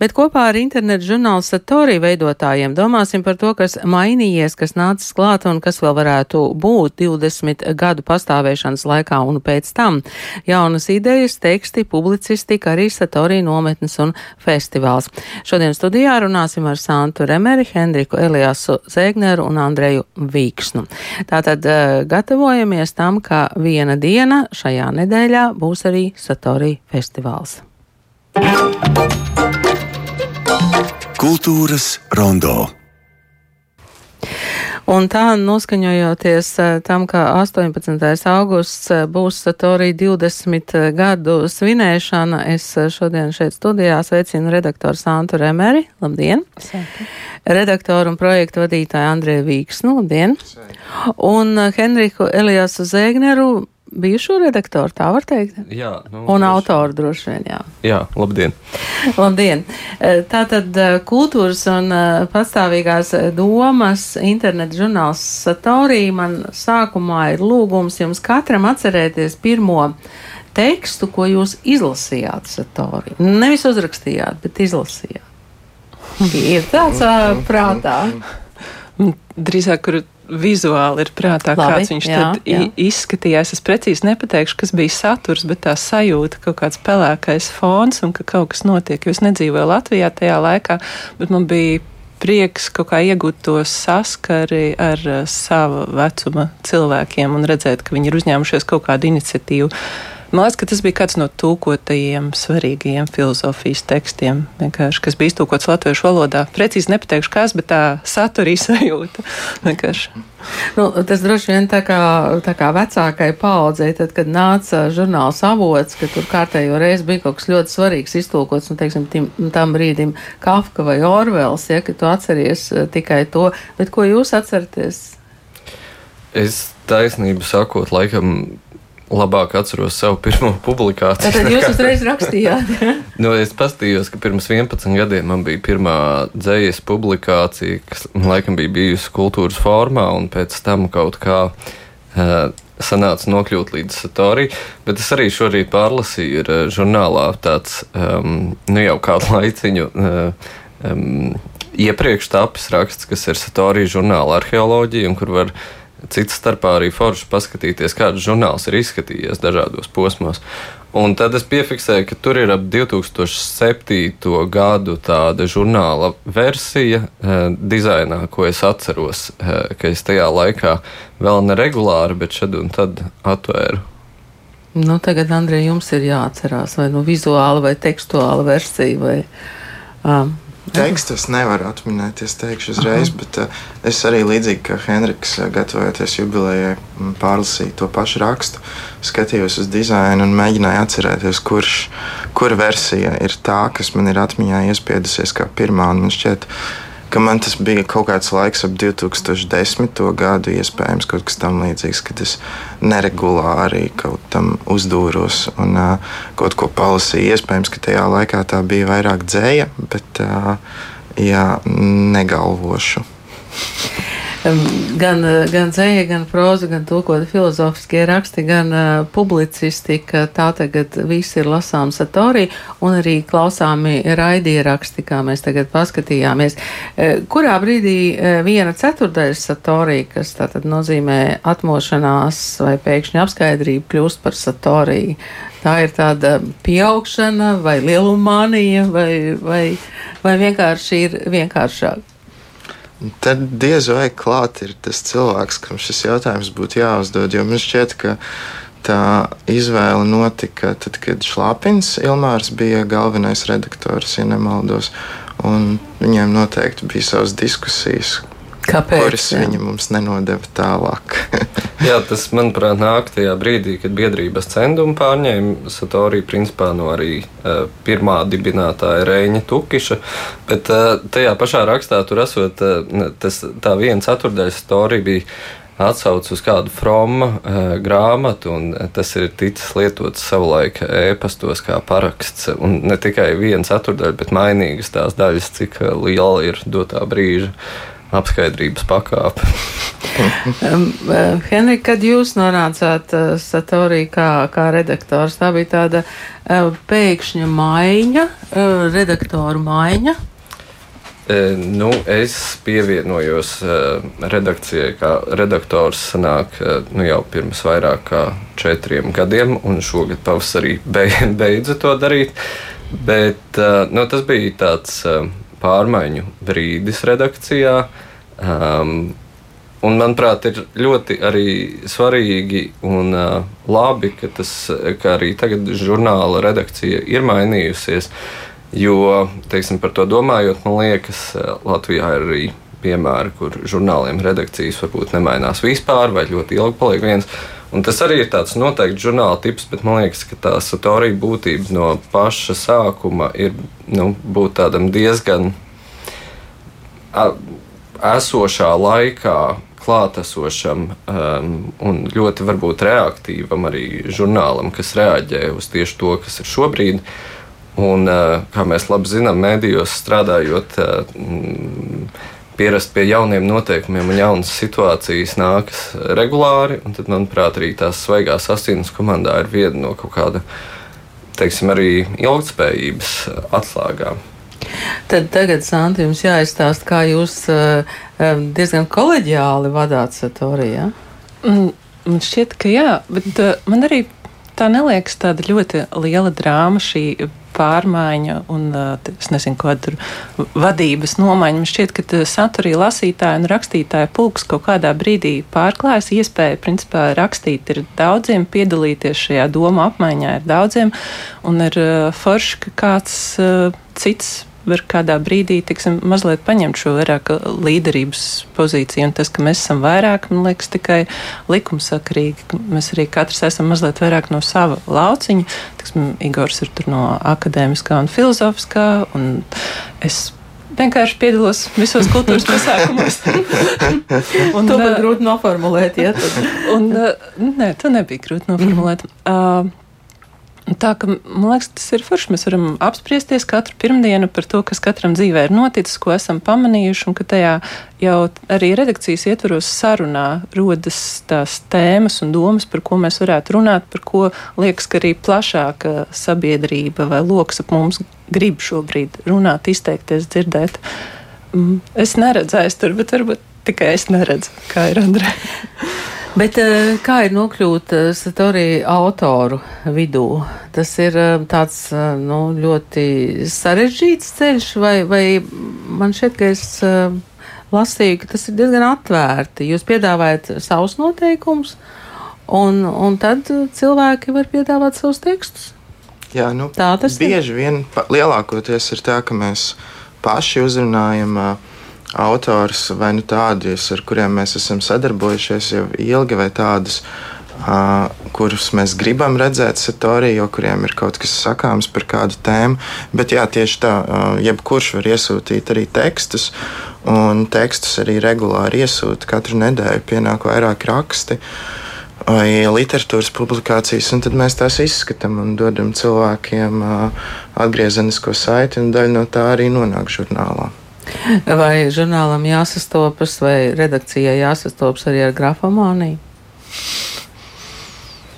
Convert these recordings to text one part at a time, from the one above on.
Bet kopā ar internetu žurnālu Satori veidotājiem domāsim par to, kas mainījies, kas nācis klāt un kas vēl varētu būt 20 gadu pastāvēšanas laikā un pēc tam. Jaunas idejas, teksti, publicistika, arī Satori nometnes un festivāls. Šodien studijā runāsim ar Santu Remeri, Hendriku Eliasu Zēgneru un Andreju Vīksnu. Tātad uh, gatavojamies tam, ka viena diena šajā nedēļā būs arī Satori festivāls. Kultūras rondo. Un tā noskaņojoties eh, tam, ka 18. augusts eh, būs Satorī 20 gadu svinēšana, es eh, šodien šeit studijā sveicinu redaktoru Santu Remeri. Labdien! Sveiki. Redaktoru un projektu vadītāju Andriju Vīksnu. Labdien! Sveiki. Un Henriku Eliasu Zēgneru bijušo redaktoru, tā var teikt? Jā, nu, un autoru droši vien, jā. Jā, labdien. labdien. E, tātad e, kultūras un e, pastāvīgās domas internet žurnāls Satorī man sākumā ir lūgums jums katram atcerēties pirmo tekstu, ko jūs izlasījāt Satorī. Nevis uzrakstījāt, bet izlasījāt. Ir tāds prātā. Drīzāk, kur vizuāli ir prātā, Labi, kāds viņš jā, tad jā. izskatījās. Es precīzi nepateikšu, kas bija saturs, bet tā sajūta, kaut kāds pelēkais fons un ka kaut kas notiek. Jo es nedzīvoju Latvijā tajā laikā, bet man bija prieks kaut kā iegūt to saskari ar uh, sava vecuma cilvēkiem un redzēt, ka viņi ir uzņēmušies kaut kādu iniciatīvu. Man liekas, ka tas bija kāds no tūkotajiem svarīgajiem filozofijas tekstiem, kas bija iztūkots latviešu valodā. Precīzi nepateikšu, kas, bet tā satura izsajūta. Nu, tas droši vien tā kā, tā kā vecākai paudzei, tad, kad nāca žurnāls avots, ka tur kārtējo reizi bija kaut kas ļoti svarīgs iztulkots, nu, teiksim, tim, tam brīdim Kafka vai Orvels, ja, ka tu atceries eh, tikai to, bet ko jūs atceraties? Es taisnību sakot, laikam labāk atceros savu pirmo publikāciju. Tad jūs uzreiz rakstījāt. nu, es paskatījos, ka pirms 11 gadiem man bija pirmā dzējas publikācija, kas laikam bija bijusi kultūras formā, un pēc tam kaut kā. Uh, sanāca nokļūt līdz Satorī, bet es arī šorīt pārlasīju, ir uh, žurnālā tāds um, nu jau kādu laiciņu uh, um, iepriekš tapis raksts, kas ir Satorī žurnāla arheoloģija, un kur var uh, Cits starpā arī forši paskatīties, kāds žurnāls ir izskatījies dažādos posmos. Un tad es piefiksēju, ka tur ir ap 2007. gadu tāda žurnāla versija eh, dizainā, ko es atceros, eh, ka es tajā laikā vēl neregulāri, bet šad un tad atvēru. Nu, tagad, Andrej, jums ir jāatcerās, vai nu vizuāla vai tekstuāla versija, vai um, Tekstu es nevaru atminēt, es teikšu uzreiz, Aha. bet uh, es arī līdzīgi kā Henriks, uh, gatavojoties jubilejai, pārlasīju to pašu rakstu, skatījos uz dizainu un mēģināju atcerēties, kurš, kura versija ir tā, kas man ir atmiņā iespiedusies kā pirmā. Man šķiet, ka man tas bija kaut kāds laiks ap 2010. gadu, iespējams, kaut kas tamlīdzīgs, kad es neregulāri kaut tam uzdūros un uh, kaut ko palasīju. Iespējams, ka tajā laikā tā bija vairāk dzēja, bet uh, jā, negalvošu gan, gan dzēja, gan proza, gan tulkota filozofiskie raksti, gan uh, publicistika. Tā tagad viss ir lasāms satorī un arī klausāmi raidieraksti, kā mēs tagad paskatījāmies. Uh, kurā brīdī uh, viena ceturdaļa satorī, kas tātad nozīmē atmošanās vai pēkšņa apskaidrība, kļūst par satorī. Tā ir tāda pieaugšana vai lielumānija vai, vai, vai vienkārši ir vienkāršāk. Tad diez vai klāt ir tas cilvēks, kam šis jautājums būtu jāuzdod. Jo man šķiet, ka tā izvēle notika tad, kad Šlāpins Ilmārs bija galvenais redaktors, ja nemaldos. Viņiem noteikti bija savas diskusijas, Kāpēc? Kuras jā. viņa mums nenodeva tālāk. jā, tas, manuprāt, nāk tajā brīdī, kad biedrības centumu pārņēma Satorija principā no arī uh, pirmā dibinātāja Reņa Tukiša, bet uh, tajā pašā rakstā tur esot uh, tas, tā viena ceturdaļa Satorija bija atsauc uz kādu froma uh, grāmatu, un tas ir ticis lietots savulaik ēpastos kā paraksts. Un ne tikai viena ceturdaļa, bet mainīgas tās daļas, cik liela ir dotā brīža apskaidrības pakāpe. um, Henrika, kad jūs norācāt uh, Satorī kā, kā redaktors, tā bija tāda uh, pēkšņa maiņa, uh, redaktoru maiņa. E, nu, es pievienojos uh, redakcijai, kā redaktors sanāk uh, nu, jau pirms vairāk kā četriem gadiem, un šogad pavasarī beidzu to darīt. Bet uh, nu, tas bija tāds uh, pārmaiņu brīdis redakcijā. Um, Un, manuprāt, ir ļoti arī svarīgi un uh, labi, ka, tas, ka arī tagad žurnāla redakcija ir mainījusies. Jo, teiksim, par to domājot, man liekas, Latvijā ir arī piemēri, kur žurnāliem redakcijas varbūt nemainās vispār vai ļoti ilgi paliek viens. Un tas arī ir tāds noteikts žurnāla tips, bet man liekas, ka tā satorija būtība no paša sākuma ir nu, būt tādam diezgan esošā laikā klātesošam um, un ļoti varbūt reaktīvam arī žurnālam, kas reaģē uz tieši to, kas ir šobrīd. Un, uh, kā mēs labi zinām, mēdījos strādājot, uh, pierast pie jauniem noteikumiem un jaunas situācijas nākas regulāri. Tad, manuprāt, arī tās svaigās asins komandā ir viena no kaut kāda, teiksim, arī ilgspējības atslēgām. Tad tagad, Santi, jums jāizstāsta, kā jūs uh, diezgan koleģiāli vadāt Satoriju. Ja? Mm, man šķiet, ka jā, bet uh, man arī tā neliekas tāda ļoti liela drāma šī pārmaiņa un es nezinu, kāda ir vadības nomaiņa. Man šķiet, ka saturī lasītāja un rakstītāja pulks kaut kādā brīdī pārklājas. Iespēja, principā, rakstīt ir daudziem, piedalīties šajā domu apmaiņā ir daudziem, un ir forši, ka kāds cits var kādā brīdī tiksim, mazliet paņemt šo vairāk līderības pozīciju. Un tas, ka mēs esam vairāk, man liekas, tikai likumsakrīgi. Mēs arī katrs esam mazliet vairāk no sava lauciņa. Tiksim, Igors ir no akadēmiskā un filozofiskā, un es vienkārši piedalos visos kultūras pasākumos. un, to bija grūti noformulēt. Ja, un, nē, to nebija grūti noformulēt. Uh, Tā ka man liekas, tas ir forši. Mēs varam apspriesties katru pirmdienu par to, kas katram dzīvē ir noticis, ko esam pamanījuši, un ka tajā jau arī redakcijas ietvaros sarunā rodas tās tēmas un domas, par ko mēs varētu runāt, par ko liekas, ka arī plašāka sabiedrība vai lokus ap mums grib šobrīd runāt, izteikties, dzirdēt. Mm, es neredzu aiztur, bet varbūt tikai es neredzu, kā ir Andrē. Bet eh, kā ir nokļūt eh, Satorī autoru vidū? Tas ir eh, tāds nu, ļoti sarežģīts ceļš, vai, vai man šķiet, ka es lasīju, ka tas ir diezgan atvērti. Jūs piedāvājat savus noteikumus, un, un tad cilvēki var piedāvāt savus tekstus. Jā, nu, tā tas bieži ir. vien lielākoties ir tā, ka mēs paši uzrunājam uh, autors vai nu tādus, ar kuriem mēs esam sadarbojušies jau ilgi, vai tādus, uh, kurus mēs gribam redzēt Satoriju, jo kuriem ir kaut kas sakāms par kādu tēmu. Bet jā, tieši tā, uh, jebkurš var iesūtīt arī tekstus, un tekstus arī regulāri iesūta. Katru nedēļu pienāk vairāk raksti. Vai literatūras publikācijas, un tad mēs tās izskatām un dodam cilvēkiem uh, atgriezenisko saiti, un daļa no tā arī nonāk žurnālā. Vai žurnālam jāsastopas, vai redakcijai jāsastopas arī ar grafomāniju?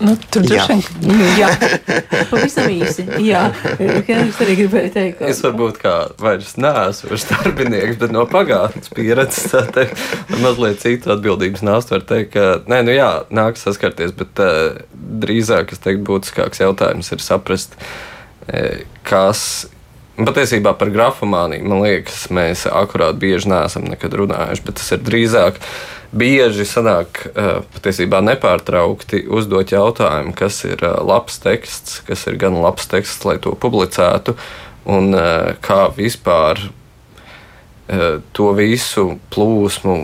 Nu, tur droši vien jā, pavisam īsi. Jā, es arī gribēju teikt, ka. Es varbūt kā vairs neesmu vairs darbinieks, bet no pagātnes pieredzes tā teikt, mazliet citu atbildības nāstu var teikt, ka, nē, nu jā, nāks saskarties, bet uh, drīzāk, es teiktu, būtiskāks jautājums ir saprast, uh, kas Patiesībā par grafomāniju, man liekas, mēs akurāt bieži neesam nekad runājuši, bet tas ir drīzāk bieži sanāk patiesībā nepārtraukti uzdot jautājumu, kas ir labs teksts, kas ir gan labs teksts, lai to publicētu, un kā vispār to visu plūsmu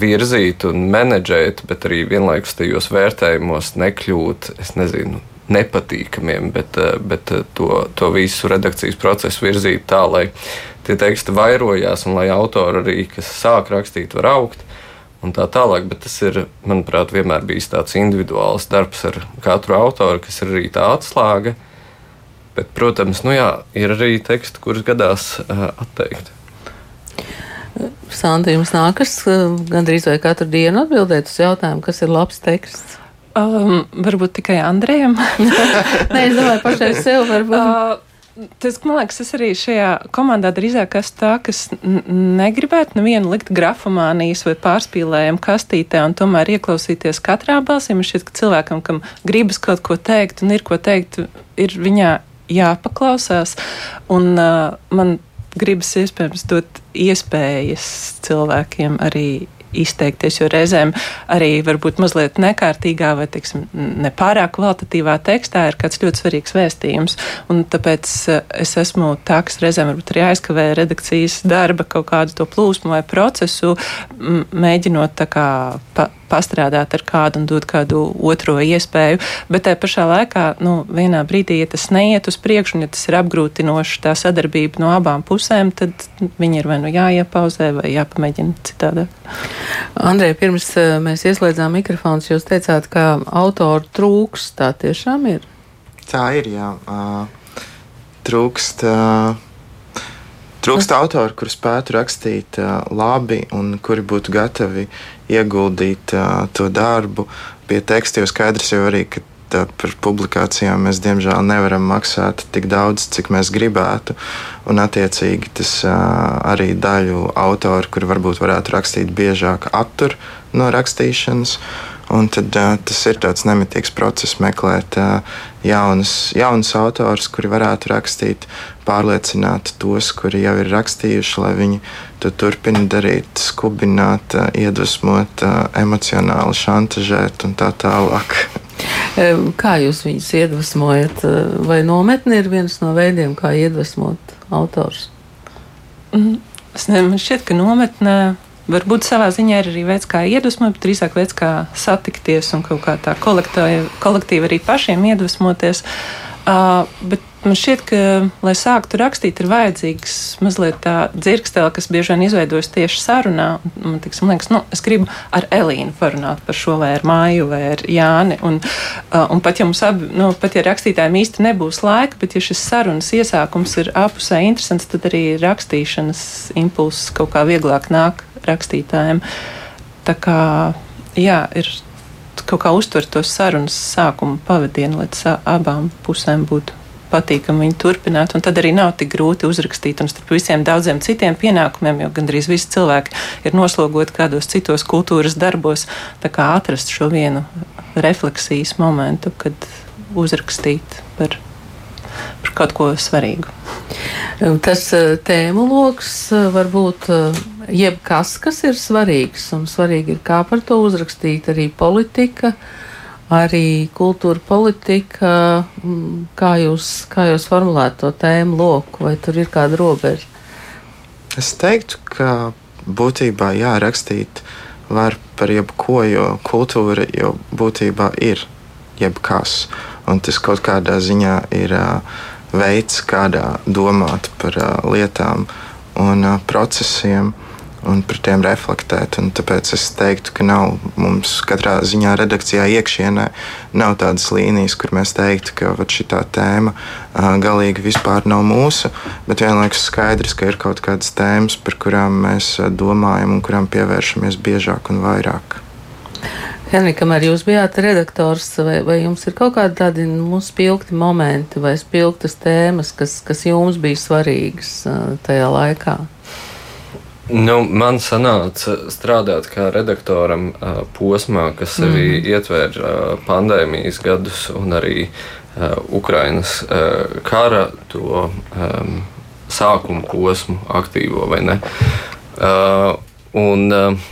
virzīt un menedžēt, bet arī vienlaikus tajos vērtējumos nekļūt, es nezinu, nepatīkamiem, bet, eh, bet eh, to, to visu redakcijas procesu virzīt tā, lai tie teksti vairojās un lai autori arī, kas sāk rakstīt, var augt. Un tā tālāk, bet tas ir, manuprāt, vienmēr bijis tāds individuāls darbs ar katru autoru, kas ir arī tā atslēga. Bet, protams, nu jā, ir arī teksti, kurus gadās uh, atteikt. Santa, jums nākas gandrīz vai katru dienu atbildēt uz jautājumu, kas ir labs teksts? Um, varbūt tikai Andrejam. Nē, es domāju, pašai sev varbūt. Uh, Tas, man liekas, es arī šajā komandā drīzāk esmu tā, kas negribētu nevienu likt grafomānijas vai pārspīlējumu kastītē un tomēr ieklausīties katrā balsī. Man šķiet, ka cilvēkam, kam gribas kaut ko teikt un ir ko teikt, ir viņā jāpaklausās. Un uh, man gribas iespējams dot iespējas cilvēkiem arī izteikties, jo reizēm arī varbūt mazliet nekārtīgā vai teiksim, nepārāk kvalitatīvā tekstā ir kāds ļoti svarīgs vēstījums. Un tāpēc eh, es esmu tā, kas reizēm varbūt arī aizkavē redakcijas darba kaut kādu to plūsmu vai procesu, mēģinot tā kā pa, pastrādāt ar kādu un dot kādu otro iespēju. Bet tajā pašā laikā, nu, vienā brīdī, ja tas neiet uz priekšu, un ja tas ir apgrūtinoši tā sadarbība no abām pusēm, tad viņi ir vai nu jāiepauzē, vai jāpamēģina citādi. Andrej, pirms eh, mēs ieslēdzām mikrofonus, jūs teicāt, ka autoru trūks. Tā tiešām ir. Tā ir, jā. Uh, trūkst. Uh, Trūkst autori, kurus spētu rakstīt uh, labi un kuri būtu gatavi ieguldīt uh, to darbu pie teksta. Jo skaidrs jau arī, ka par publikācijām mēs diemžēl nevaram maksāt tik daudz, cik mēs gribētu. Un, attiecīgi, tas arī daļu autoru, kuri varbūt varētu rakstīt biežāk, attur no rakstīšanas. Un tad tas ir tāds nemitīgs process, meklēt jaunus, jaunus autors, kuri varētu rakstīt pārliecināt tos, kuri jau ir rakstījuši, lai viņi to turpina darīt, skubināt, iedvesmot, emocionāli šantažēt un tā tālāk. Kā jūs viņus iedvesmojat? Vai nometne ir viens no veidiem, kā iedvesmot autors? Mm, es nezinu, šķiet, ka nometnē varbūt savā ziņā ir arī veids, kā iedvesmot, bet drīzāk veids, kā satikties un kaut kā tā kolektīvi arī pašiem iedvesmoties. Uh, bet Man šķiet, ka, lai sāktu rakstīt, ir vajadzīgs mazliet tā dzirkstele, kas bieži vien izveidojas tieši sarunā. Man, tiksim, liekas, nu, es gribu ar Elīnu parunāt par šo, vai ar Māju, vai ar Jāni. Un, uh, un pat ja mums abi, nu, pat ja rakstītājiem īsti nebūs laika, bet ja šis sarunas iesākums ir apusē interesants, tad arī rakstīšanas impulss kaut kā vieglāk nāk rakstītājiem. Tā kā, jā, ir kaut kā uztvert to sarunas sākuma pavadienu, lai abām pusēm būtu patīkami viņu turpināt. Tad arī nav tik grūti uzrakstīt, un starp visiem daudziem citiem pienākumiem, jo gandrīz visi cilvēki ir noslogoti kādos citos kultūras darbos, tā kā atrast šo vienu refleksijas momentu, kad uzrakstīt par, par kaut ko svarīgu. Tas eh, tēmu lokus eh, var būt eh, jebkas, kas ir svarīgs, un svarīgi ir kā par to uzrakstīt arī politika. Uh, arī kultūra politika, mm, kā jūs, kā jūs formulētu to tēmu loku, vai tur ir kāda robeža? Es teiktu, ka būtībā jārakstīt var par jebko, jo kultūra jau būtībā ir jebkas. Un tas kaut kādā ziņā ir uh, veids, kādā domāt par uh, lietām un uh, procesiem un par tiem reflektēt. Un tāpēc es teiktu, ka nav mums katrā ziņā redakcijā iekšienē nav tādas līnijas, kur mēs teiktu, ka šī tēma galīgi vispār nav mūsu, bet vienlaikus skaidrs, ka ir kaut kādas tēmas, par kurām mēs domājam un kurām pievēršamies biežāk un vairāk. Henrika, kamēr jūs bijāt redaktors, vai, vai jums ir kaut kādi tādi nu, spilgti momenti vai spilgtas tēmas, kas, kas jums bija svarīgas tajā laikā? Nu, man sanāca strādāt kā redaktoram uh, posmā, kas arī mm. ietver uh, pandēmijas gadus un arī uh, Ukrainas uh, kara to um, sākuma posmu, aktīvo vai ne. Uh, un, uh,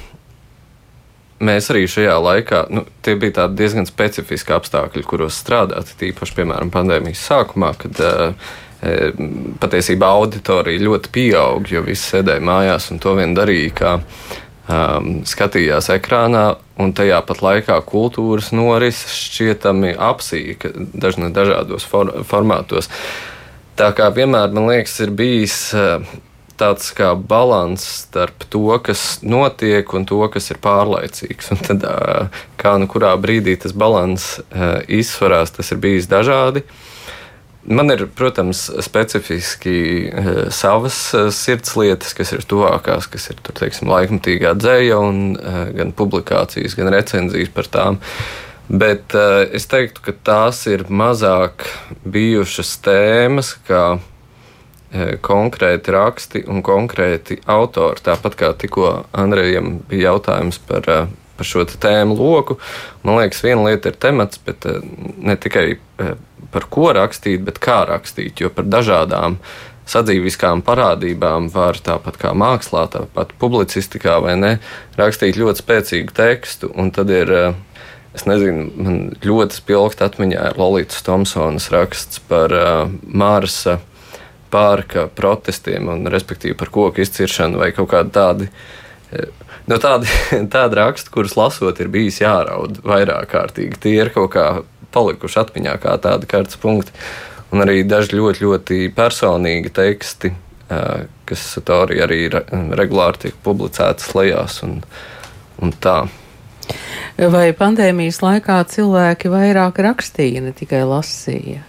mēs arī šajā laikā, nu, tie bija diezgan specifiski apstākļi, kuros strādāt. Tīpaši, piemēram, pandēmijas sākumā, kad uh, patiesībā auditorija ļoti pieaug, jo visi sēdēja mājās un to vien darīja, kā um, skatījās ekrānā, un tajā pat laikā kultūras norises šķietami apsīka dažādos for formātos. Tā kā vienmēr man liekas, ir bijis uh, tāds kā līdzsvars starp to, kas notiek, un to, kas ir pārlaicīgs. Un tad, kā nu kurā brīdī tas līdzsvars izsvarās, tas ir bijis dažādi. Man ir, protams, specifiski uh, savas uh, sirds lietas, kas ir tuvākās, kas ir tur, teiksim, laikmatīgā dzēja, un uh, gan publikācijas, gan recenzijas par tām. Bet es teiktu, ka tās ir mazāk bijušas tēmas, kā konkrēti raksti un konkrēti autori. Tāpat kā tikko Andrejam bija jautājums par par šo tēmu loku. Man liekas, viena lieta ir temats, bet eh, ne tikai eh, par ko rakstīt, bet kā rakstīt, jo par dažādām sadzīviskām parādībām var tāpat kā mākslā, tāpat publicistikā vai ne, rakstīt ļoti spēcīgu tekstu, un tad ir. Eh, es nezinu, man ļoti spilgti atmiņā ir Lorijas Thompsonas raksts par uh, Marsa pārka protestiem, un respektīvi par koku izciršanu vai kaut kādu tādu nu, tādi, tādi raksti, kurus lasot, ir bijis jāraud vairāk kārtīgi. Tie ir kaut kā palikuši atmiņā, kā tādi kartes punkti. Un arī daži ļoti, ļoti personīgi teksti, kas Satorija arī regulāri tiek publicētas lejās un, un tā. Vai pandēmijas laikā cilvēki vairāk rakstīja, ne tikai lasīja?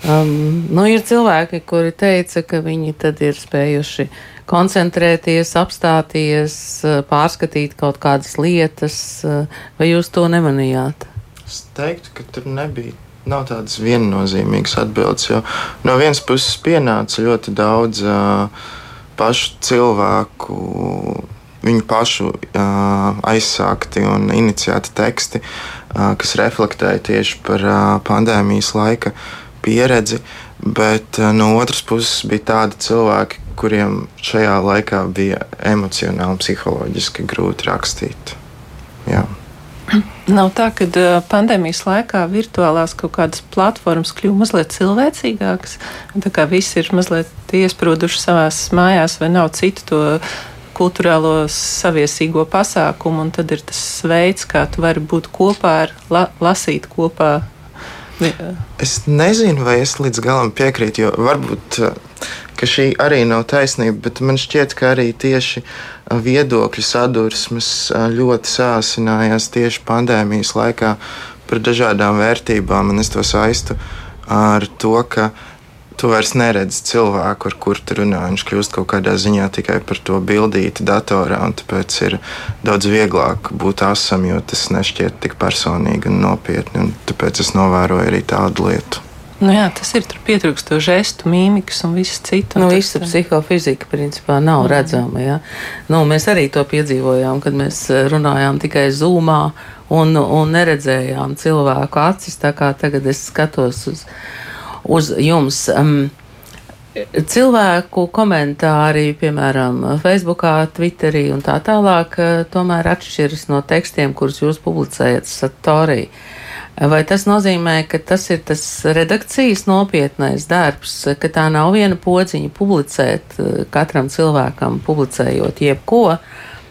Um, nu, ir cilvēki, kuri teica, ka viņi ir spējuši koncentrēties, apstāties, eh, pārskatīt kaut kādas lietas, eh, vai jūs to nemanījāt? Es teiktu, ka tur nebija. Nav tādas viennozīmīgas atbildes, jo no vienas puses pienāca ļoti daudz uh, pašu cilvēku, viņu pašu uh, aizsākti un iniciēti teksti, uh, kas reflektēja tieši par uh, pandēmijas laika pieredzi, bet uh, no otras puses bija tādi cilvēki, kuriem šajā laikā bija emocionāli un psiholoģiski grūti rakstīt. Jā. Nav tā, ka uh, pandēmijas laikā virtuālās kaut kādas platformas kļuva mazliet cilvēcīgākas. Tā kā visi ir mazliet iesprūduši savās mājās, vai nav citu to kultūrālo saviesīgo pasākumu, un tad ir tas veids, kā tu vari būt kopā ar, la, lasīt kopā. Es nezinu, vai es līdz galam piekrītu, jo varbūt ka šī arī nav taisnība, bet man šķiet, ka arī tieši viedokļu sadursmes ļoti sāsinājās tieši pandēmijas laikā par dažādām vērtībām, un es to saistu ar to, ka tu vairs neredzi cilvēku, ar kuru tu runā. Viņš kļūst kaut kādā ziņā tikai par to bildīti datorā, un tāpēc ir daudz vieglāk būt asam, jo tas nešķiet tik personīgi un nopietni. Un tāpēc es novēroju arī tādu lietu. Nu jā, tas ir pietrūkst to žestu, mīmikas un viss cits. Nu, visa psihofizika principā nav mm. redzama. Ja? Nu, mēs arī to piedzīvojām, kad mēs eh, runājām tikai zūmā un, un neredzējām cilvēku acis. Tā kā tagad es skatos uz, uz jums. Um, Cilvēku komentāri, piemēram, Facebook, Twitterī un tā tālāk, eh, tomēr atšķiras no tekstiem, kurus jūs publicējat Satorī. Uh, Vai tas nozīmē, ka tas ir tas redakcijas nopietnais darbs, ka tā nav viena podziņa publicēt eh, katram cilvēkam, publicējot jebko,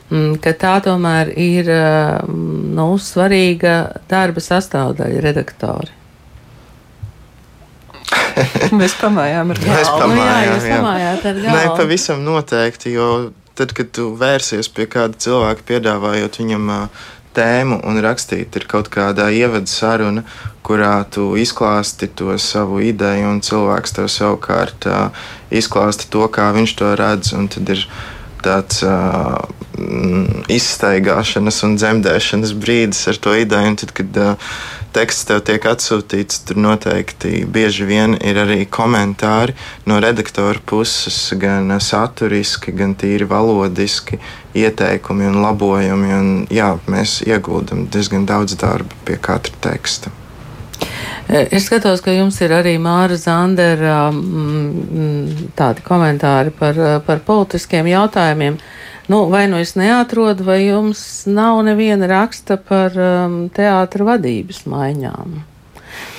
mm, ka tā tomēr ir eh, nu, svarīga darba sastāvdaļa redaktori? Mēs pamājām ar galvu. Mēs pamājām, nu, jā, jā. pamājāt ar galvu. Nē, pavisam noteikti, jo tad, kad tu vērsies pie kāda cilvēka, piedāvājot viņam tēmu un rakstīt ir kaut kādā ievada saruna, kurā tu izklāsti to savu ideju, un cilvēks tev savukārt izklāsta to, kā viņš to redz. Tad ir tāds uh, izstaigāšanas un dzemdēšanas brīdis ar to ideju, tad, kad uh, teksts tev tiek atsūtīts, tur noteikti bieži vien ir arī komentāri no redaktora puses, gan saturiski, gan tīri valodiski, ieteikumi un labojumi. Un, jā, mēs ieguldam diezgan daudz darba pie katra teksta. Es skatos, ka jums ir arī Māra Zandera mm, tādi komentāri par, par politiskiem jautājumiem. Nu, vai nu es neatrodu, vai jums nav neviena raksta par um, teātra vadības maiņām?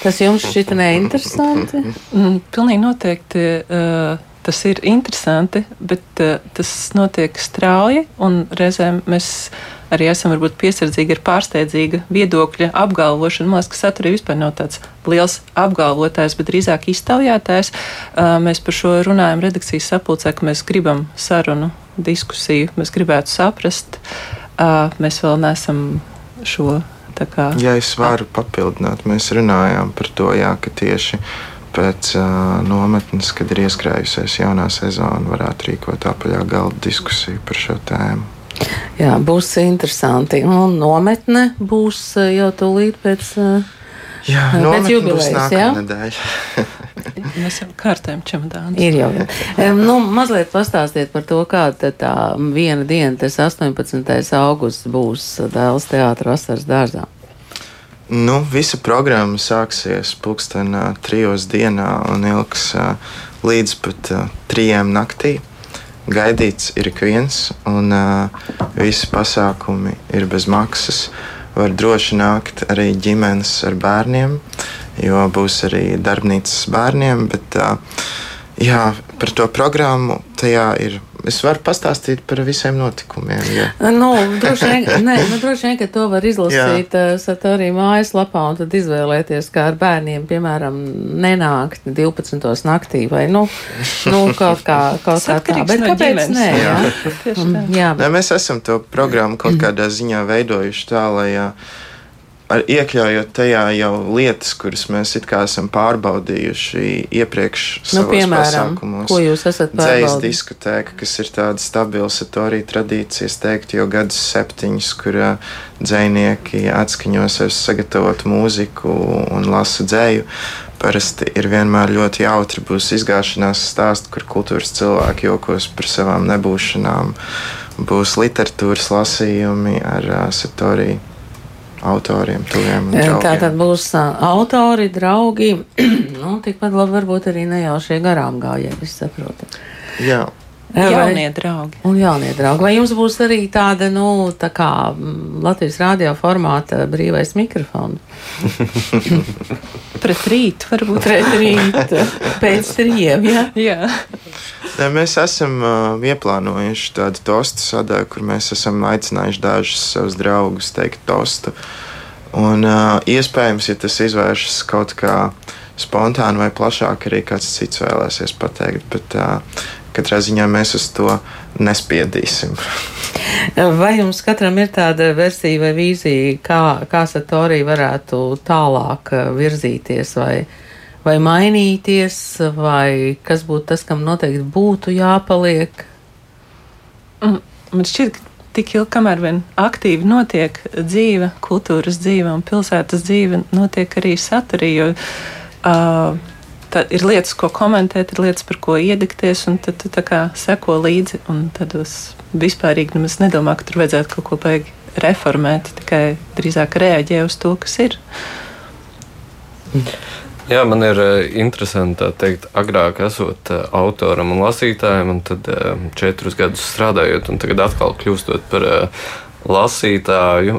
Tas jums šķita neinteresanti? Mm, pilnīgi noteikti. Uh, tas ir interesanti, bet uh, tas notiek strauji un reizēm mēs arī esam varbūt piesardzīgi ar pārsteidzīga viedokļa apgalvošanu. Man liekas, ka saturī vispār nav tāds liels apgalvotājs, bet drīzāk iztaujātājs. Mēs par šo runājam redakcijas sapulcē, ka mēs gribam sarunu diskusiju, mēs gribētu saprast. Mēs vēl neesam šo. Kā, ja es varu papildināt, mēs runājām par to, jā, ka tieši pēc uh, nometnes, kad ir ieskrējusies jaunā sezona, varētu rīkot apaļā galda diskusiju par šo tēmu. Jā, būs interesanti. Un nometne būs jau tūlīt pēc. Jā, pēc jubilejas. Jā, mēs jau kārtējam čemodānu. Ir jau. Nu, mazliet pastāstiet par to, kāda tā viena diena, tas 18. augusts būs Dēls teātra vasaras dārzā. Nu, visa programma sāksies pulkstenā trijos dienā un ilgs līdz pat trijiem naktī. Gaidīts ir ik viens, un uh, visi pasākumi ir bez maksas. Var droši nākt arī ģimenes ar bērniem, jo būs arī darbnīcas bērniem. Bet, uh, jā, par to programmu tajā ir Es varu pastāstīt par visiem notikumiem. Ja. Nu, droši vien, nē, nu, droši vien, ka to var izlasīt uh, arī mājaslapā un tad izvēlēties, kā ar bērniem, piemēram, nenākt 12. naktī vai, nu, nu kaut kā, kaut kā tā. Bet kāpēc nē? Jā. Jā. Jā. Nē, mēs esam to programmu kaut kādā ziņā veidojuši tā, lai. Jā, ar iekļaujot tajā jau lietas, kuras mēs esam pārbaudījuši iepriekš nu, piemēram. Ko jūs esat pārbaudījuši? Dzējas diskotēka, kas ir tāda stabila satorija tradīcija, es teiktu, jau gadus septiņus, kur dzēnieki atskaņo sev sagatavotu mūziku un lasa dzēju. Parasti ir vienmēr ļoti jautri. Būs izgāšanās stāsts, kur kultūras cilvēki jokos par savām nebūšanām. Būs literatūras lasījumi ar uh, Satoriju autoriem, tuviem. Tā tad būs autori, draugi, nu, tikpat labi varbūt arī nejaušie garām gājēji, es saprotu. Jā. Jaunie draugi. Un jaunie draugi. Vai jums būs arī tāda, nu, tā kā Latvijas rādio formāta brīvais mikrofons? Pret rītu, varbūt. Pret rītu, pēc trījiem, jā. jā. Ne, mēs esam uh, ieplānojuši tādu tostu sadaļu, kur mēs esam aicinājuši dažus savus draugus teikt tostu. Un uh, iespējams, ja tas izvēršas kaut kā spontāni vai plašāk, arī kāds cits vēlēsies pateikt. Bet uh, katrā ziņā mēs uz to nespiedīsim. Vai jums katram ir tāda versija vai vīzija, kā, kā Satorija varētu tālāk virzīties? Vai, vai mainīties, vai kas būtu tas, kam noteikti būtu jāpaliek? Mm, man šķiet, ka tik ilgi, kamēr vien aktīvi notiek dzīve, kultūras dzīve un pilsētas dzīve, notiek arī saturī. Jo, uh, Tad ir lietas, ko komentēt, ir lietas, par ko iedegties, un tad tu tā kā seko līdzi. Tad es vispārīgi nemaz nedomāju, ka tur vajadzētu kaut ko baigi reformēt, tikai drīzāk reaģē uz to, kas ir. Jā, man ir uh, interesanti teikt, agrāk esot uh, autoram un lasītājam, un tad uh, četrus gadus strādājot, un tagad atkal kļūstot par lasītāju.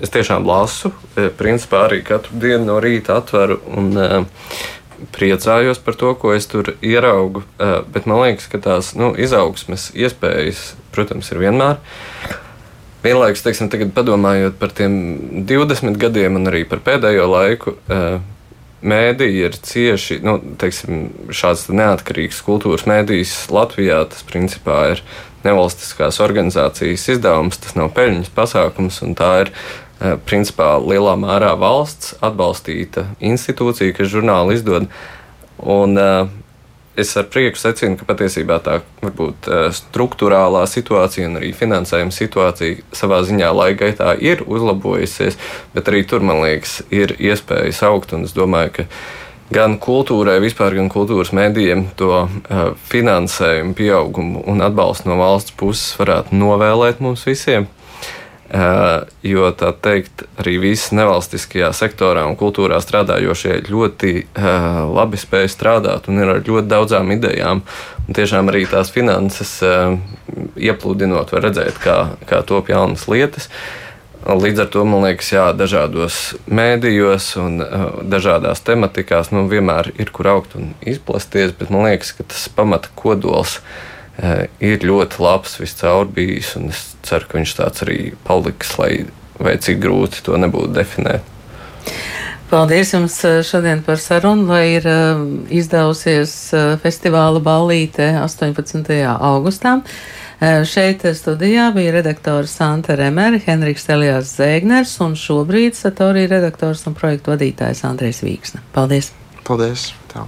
Es tiešām lasu, principā arī katru dienu no rīta atveru un priecājos par to, ko es tur ieraugu. Bet man liekas, ka tās nu, izaugsmes iespējas, protams, ir vienmēr. Vienlaikus, teiksim, padomājot par tiem 20 gadiem un arī par pēdējo laiku, mēdīji ir cieši, nu, teiksim, šāds neatkarīgs kultūras mēdījis Latvijā. Tas principā ir nevalstiskās organizācijas izdevums, tas nav peļņas pasākums, un tā ir eh, principā lielā mērā valsts atbalstīta institūcija, kas žurnāli izdod. Un, uh, es ar prieku secinu, ka patiesībā tā varbūt eh, struktūrālā situācija un arī finansējuma situācija savā ziņā laika gaitā ir uzlabojusies, bet arī tur, man liekas, ir iespējas augt. Un es domāju, ka gan kultūrai, vispār gan kultūras mēdījiem to uh, finansējumu pieaugumu un atbalstu no valsts puses varētu novēlēt mums visiem. Uh, jo tā teikt, arī visi nevalstiskajā sektorā un kultūrā strādājošie ļoti uh, labi spēj strādāt un ir ar ļoti daudzām idejām. Un tiešām arī tās finanses uh, ieplūdinot, var redzēt, kā, kā top jaunas lietas. Līdz ar to man liekas, jā, dažādos mēdījos un uh, dažādās tematikās nu, vienmēr ir kur augt un izplasties, bet man liekas, ka tas pamata kodols Eh, ir ļoti labs viscaur bijis, un es ceru, ka viņš tāds arī paliks, lai vai cik grūti to nebūtu definēt. Paldies jums eh, šodien par sarunu, lai ir uh, izdevusies festivāla ballīte 18. augustā. Šeit studijā bija redaktors Santa Remere, Henriks Elijās Zēgners un šobrīd Satorija redaktors un projektu vadītājs Andrēs Vīksne. Paldies! Paldies! Tā.